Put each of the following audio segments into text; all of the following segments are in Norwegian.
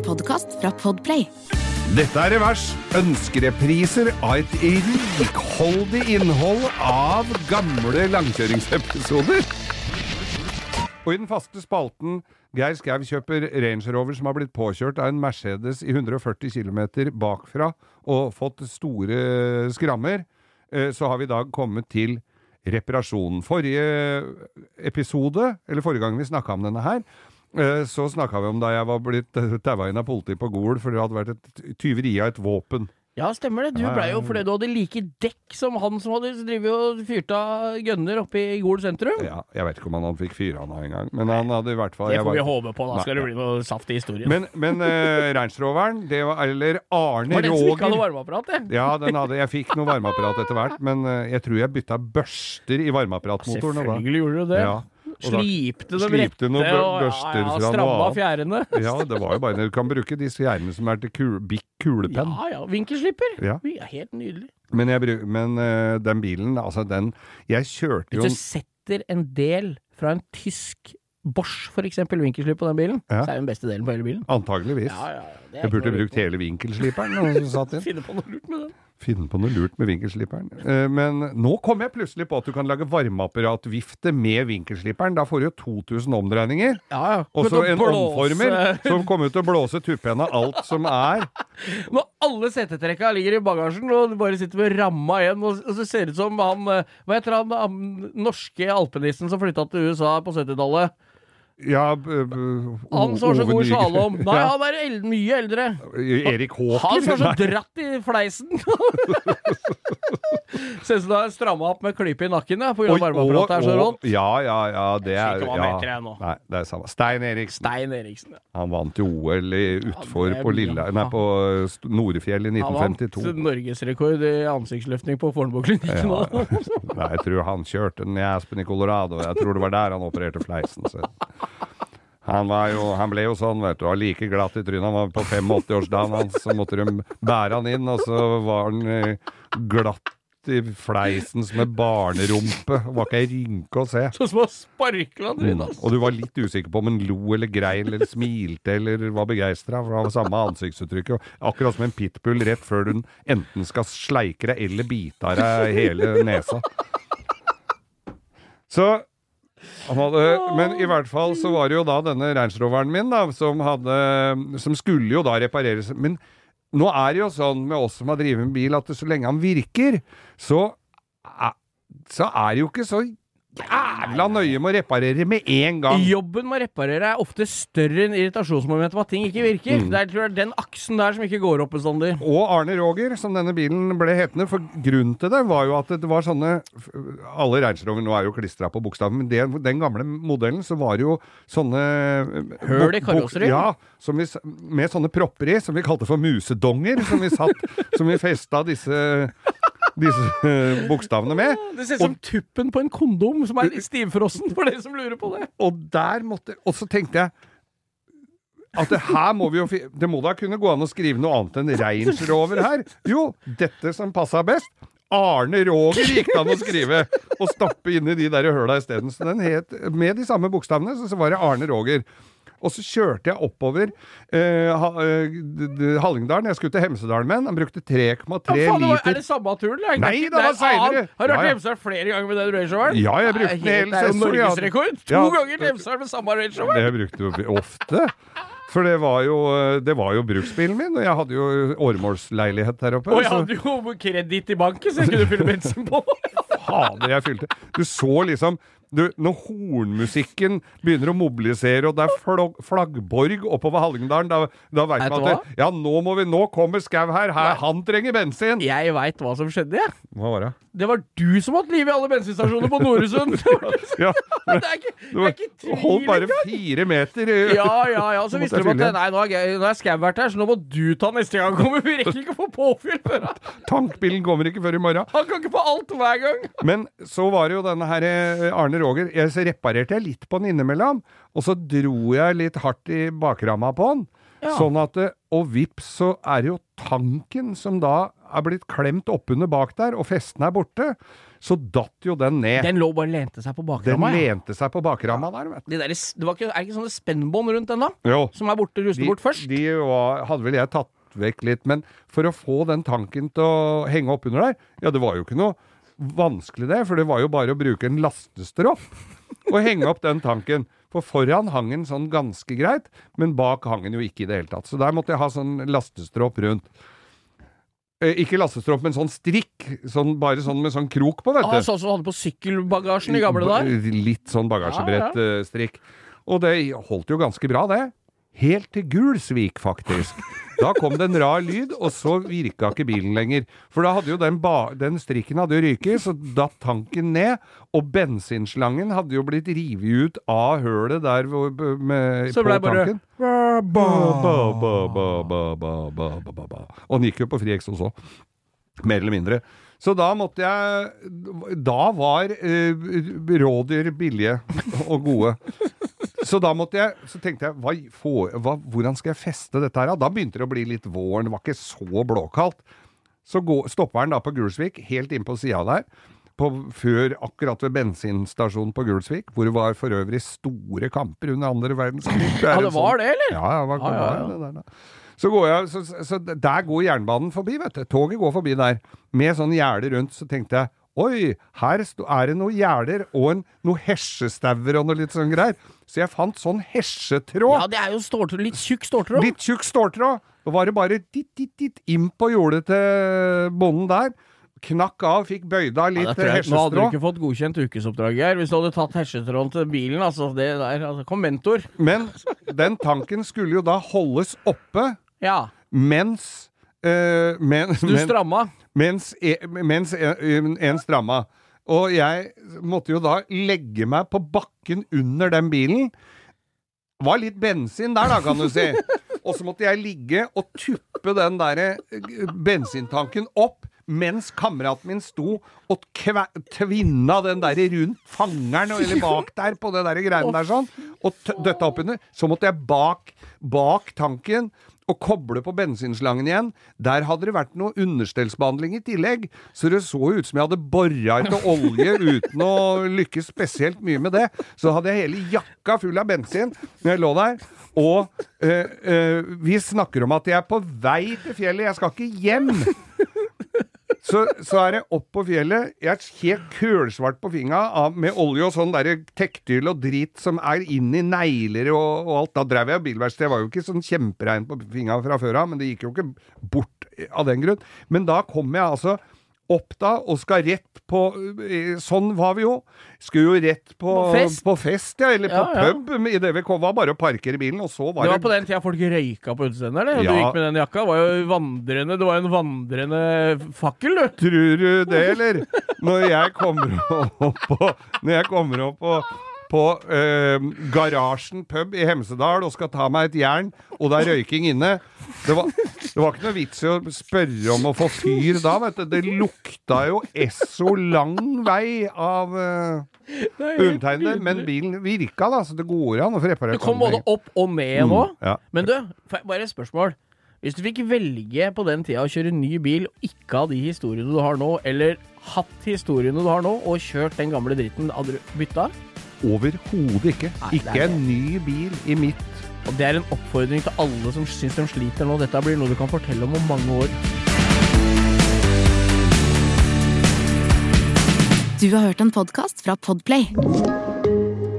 En podkast fra Podplay. Dette er Revers. Ønskerepriser av et rikholdig innhold av gamle langkjøringsepisoder. Og i den faste spalten Geir Skau kjøper Range Rover som har blitt påkjørt av en Mercedes i 140 km bakfra og fått store skrammer, eh, så har vi i dag kommet til reparasjonen. Forrige episode, eller forrige gang vi snakka om denne her, så snakka vi om da jeg var blitt taua inn av politiet på Gol fordi det hadde vært et tyveri av et våpen. Ja, stemmer det. Du blei jo fordi du hadde like dekk som han som hadde drevet og fyrt av gønner oppe i Gol sentrum. Ja, jeg vet ikke om han fikk fyra han av engang, men han hadde i hvert fall Det får vi håpe på, da Nei, skal det bli noe saft i historien. Men, men uh, det var, eller Arne var den som ikke hadde Roger varmeapparat, det? Ja, den hadde, jeg fikk noe varmeapparat etter hvert, men uh, jeg tror jeg bytta børster i varmeapparatmotoren. Selvfølgelig da- gjorde du det. Ja. Slipte dem slipte rette og børster ja, ja, stramma fjærene. Ja, det var jo bare Du kan bruke disse fjærene som er til kul, bikk kulepenn. Ja ja, vinkelslipper. Ja. Helt nydelig. Men, jeg, men uh, den bilen, altså den Jeg kjørte jo Hvis du setter en del fra en tysk Bosch, for eksempel, vinkelslipp på den bilen, Ja. så er det den beste delen på hele bilen. Antageligvis. Ja, ja, ja, Jeg burde brukt hele vinkelsliperen. Finne på noe lurt med den. Finne på noe lurt med vinkelsliperen. Eh, Men nå kom jeg plutselig på at du kan lage varmeapparatvifte med vinkelsliperen. Da får du jo 2000 omdreininger. Ja, ja. Og så en blåse- omformer som kommer ut til å blåse tuppen av alt som er. Når alle setetrekka ligger i bagasjen, og du bare sitter med ramma igjen, og, og så ser det ut som han eh, Hva heter han han norske alpinisten som flytta til USA på 70-tallet? Ja, Han som var så god i Nygren. slalåm. Nei, han er eld, mye eldre. Erik Håker? Han som er så dratt i fleisen. Ser ut som du har stramma opp med klype i nakken ja, på varmeapparatet er så rått. Ja, ja, ja. Det er ja. Nei, det er samme. Stein Eriksen. Stein Eriksen. Ja. Han vant jo OL utfor Ja, på. Lilla, nei, på Norefjell i Han vant 1952. norgesrekord i ansiktsløftning på Fornebuklinikken nå. Nei, jeg tror han kjørte den i Aspen i Colorado. Jeg tror det var der han opererte fleisen. Så. Han, var jo, han ble jo sånn, vet du. Var like glatt i trynet. Han var på 85-årsdagen hans, så måtte de bære han inn, og så var han eh, glatt i fleisen som en barnerumpe. Det var ikke ei rynke å se. Sånn som å sparkla Mm. trynet hans. Og du var litt usikker på om han lo eller grein eller smilte eller var begeistra, for det var samme ansiktsuttrykket. Akkurat som en pitbull rett før du enten skal sleike deg eller bite av deg hele nesa. Så hadde, men i hvert fall så var det jo da denne Range min, da, som hadde Som skulle jo da repareres. Men nå er det jo sånn med oss som har drevet med bil, at så lenge han virker, så så er det jo ikke så jævla nøye med å reparere med en gang. Jobben med å reparere er ofte større enn irritasjonsmomentet med at ting ikke virker. Mm. Det er tror jeg, den aksen der som ikke går opp bestandig. Og Arne Roger, som denne bilen ble hetende. For grunnen til det var jo at det var sånne Alle Range Rover nå er jo klistra på bokstaven, men det, den gamle modellen så var det jo sånne Høl i karosseriet? Ja, som vi, med sånne propper i, som vi kalte for musedonger. Som vi satt Som vi festa disse disse eh, bokstavene med. Det ser ut som tuppen på en kondom som er stivfrossen, for dere som lurer på det. Og der måtte Og så tenkte jeg at det her må vi jo Det må da kunne gå an å skrive noe annet enn reinsrover Rover her? Jo, dette som passa best. Arne Roger gikk det an å skrive, og stoppe i de der høla isteden. Så den het Med de samme bokstavene, så, så var det Arne Roger. Og så kjørte jeg oppover eh, eh, Hallingdalen. Jeg skulle til Hemsedalen med den. Han brukte 3,3 Ja, faen, er det samme turen? Det er Nei, det var seinere. Har du Ja, vært ja. Hemsedal flere ganger med den Range Roveren? Ja, jeg brukte den hele helt- Det er jo sesongen, norgesrekord! To Ja. ganger Hemsedal med samme Range Rover! Det brukte jo ofte. For det var jo, det var jo bruksbilen min, og jeg hadde jo åremålsleilighet der oppe. Og jeg hadde jo kreditt i banken, så jeg kunne fylle bensin på. Fader, jeg fylte Du så liksom du, Når hornmusikken begynner å mobilisere, og det er flog, flaggborg oppover Hallingdalen, da, da veit man at det, Ja, nå må vi Nå kommer Skau her! her han trenger bensin! Jeg veit hva som skjedde, jeg. Hva var det? Det var du som hadde liv i alle bensinstasjoner på Noresund! Ja, det er ikke, det er ikke tvil Hold bare fire meter. Ja, ja, ja. Så visste de at nei, nå har Skau vært her, så nå må du ta neste gang kommer. Vi rekker ikke å få påfyll før Tankbilen kommer ikke før i morgen. Han kan ikke få alt hver gang. Men så var det jo denne her eh, Arne Roger jeg, Så reparerte jeg litt på den innimellom, og så dro jeg litt hardt i bakramma på den. Ja. Sånn at Og vips, så er det jo tanken som da er blitt klemt oppunder bak der, og festen er borte. så datt jo den ned. Den, Den lå bare og lente seg på bakramma. ja. lente seg på bakramma der, vet du. De der, det var ikke, er ikke sånne spennbånd rundt den, da? Jo. Som er borte, ruster bort først? De var, hadde vel jeg tatt vekk litt, men for å få den tanken til å henge opp under der, ja, det var jo ikke noe vanskelig det, for det var jo bare å bruke en lastestropp og henge opp den tanken. For foran hang den sånn ganske greit, men bak hang den jo ikke i det hele tatt. Så der måtte jeg ha sånn lastestropp rundt. Eh, ikke lastestropp, men sånn strikk. Sånn, bare sånn med sånn krok på, vet du. Ah, sånn som du hadde på sykkelbagasjen i gamle dager? Litt sånn bagasjebrett-strikk. Og det holdt jo ganske bra, det. Helt til Gulsvik, faktisk. Da kom det en rar lyd, og så virka ikke bilen lenger. For da hadde jo den, den strikken hadde jo ryket, så datt tanken ned. Og bensinslangen hadde jo blitt revet ut av hølet der hvor, med, så ble på bare, tanken. Ba, Og den gikk jo på fri også. Mer eller mindre. Så da måtte jeg Da var eh, rådyr billige og gode. Så da måtte jeg, så tenkte jeg hva, for, hva, hvordan skal jeg feste dette her? da? Begynte det å bli litt våren, det var ikke så blåkaldt. Så gå, stopper den da på Gulsvik, helt inn på sida der. På, før akkurat ved bensinstasjonen på Gulsvik, hvor det var for øvrig store kamper under andre verdenskrig. Ja, det var sånn- det, eller? Ja, ja, det var, ah, ja, ja. der, da. Så, går jeg, så, så, så der går jernbanen forbi, vet du. Toget går forbi der, med sånn gjerde rundt. Så tenkte jeg Oi, her er det noen gjerder og en, noen hesjestauer og noe litt sånn greier. Så jeg fant sånn hesjetråd. Ja, det er jo ståltråd. Litt tjukk ståltråd. Litt tjukk ståltråd. Da var det bare ditt, ditt, ditt inn på jordet til bonden der. Knakk av, fikk bøyd av Ja, litt det tror nå hadde du ikke fått godkjent ukesoppdrag her hvis du hadde tatt hesjetråden til bilen. Altså, det der, altså, Kom mentor. Men den tanken skulle jo da holdes oppe Ja. mens eh, men, Du men, stramma. mens, e, mens en, en stramma. Og jeg måtte jo da legge meg på bakken under den bilen. Var litt bensin der, da, kan du si. Og så måtte jeg ligge og tuppe den derre eh, bensintanken opp. Mens kameraten min sto og tvinna den der rundt fangeren, eller bak der, på det der greiene der sånn, og døtta opp under. Så måtte jeg bak, bak tanken og koble på bensinslangen igjen. Der hadde det vært noe understellsbehandling i tillegg, så det så ut som jeg hadde bora etter olje uten å lykkes spesielt mye med det. Så hadde jeg hele jakka full av bensin når jeg lå der. Og øh, øh, vi snakker om at jeg er på vei til fjellet, jeg skal ikke hjem. Så, så er det opp på fjellet. Jeg er helt kølsvart på fingra med olje og sånn derre tektyl og drit som er inn i negler og, og alt. Da drev jeg bilverksted. Det var jo ikke sånn kjemperein på fingra fra før av, men det gikk jo ikke bort av den grunn. Men da kom jeg altså opp da, og skal rett på eh, Sånn var vi jo. Skulle jo rett på, På fest. på fest, ja. Eller på Ja, ja. I det vi kom. Var bare å parkere bilen, og så var Det det, var på den tida folk røyka på utestedet, eller? Ja. Du gikk med den jakka. Det var jo vandrende Det var jo en vandrende fakkel, du. Tror du det, eller? Når jeg kommer opp på Når jeg kommer opp på, på eh, Garasjen pub i Hemsedal og skal ta meg et jern, og det er røyking inne det var, det var ikke noe vits i å spørre om å få fyr da, vet du. Det lukta jo esso lang vei av eh, undertegnede, men bilen virka, da, så det går an å få reparert Du kom både opp og ned nå. ja. Men du, bare et spørsmål. Hvis du fikk velge på den tida å kjøre ny bil og ikke ha de historiene du har nå, eller hatt historiene du har nå, og kjørt den gamle dritten, hadde du bytta? Overhodet ikke. Nei, Ikke en ny bil i mitt Og det er en oppfordring til alle som syns de sliter nå. Dette blir noe du kan fortelle om om mange år. Du har hørt en podkast fra Podplay.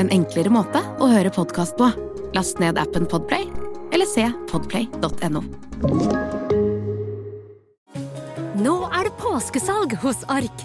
En enklere måte å høre podkast på. Last ned appen Podplay, eller se podplay.no. Nå er det påskesalg hos Ark.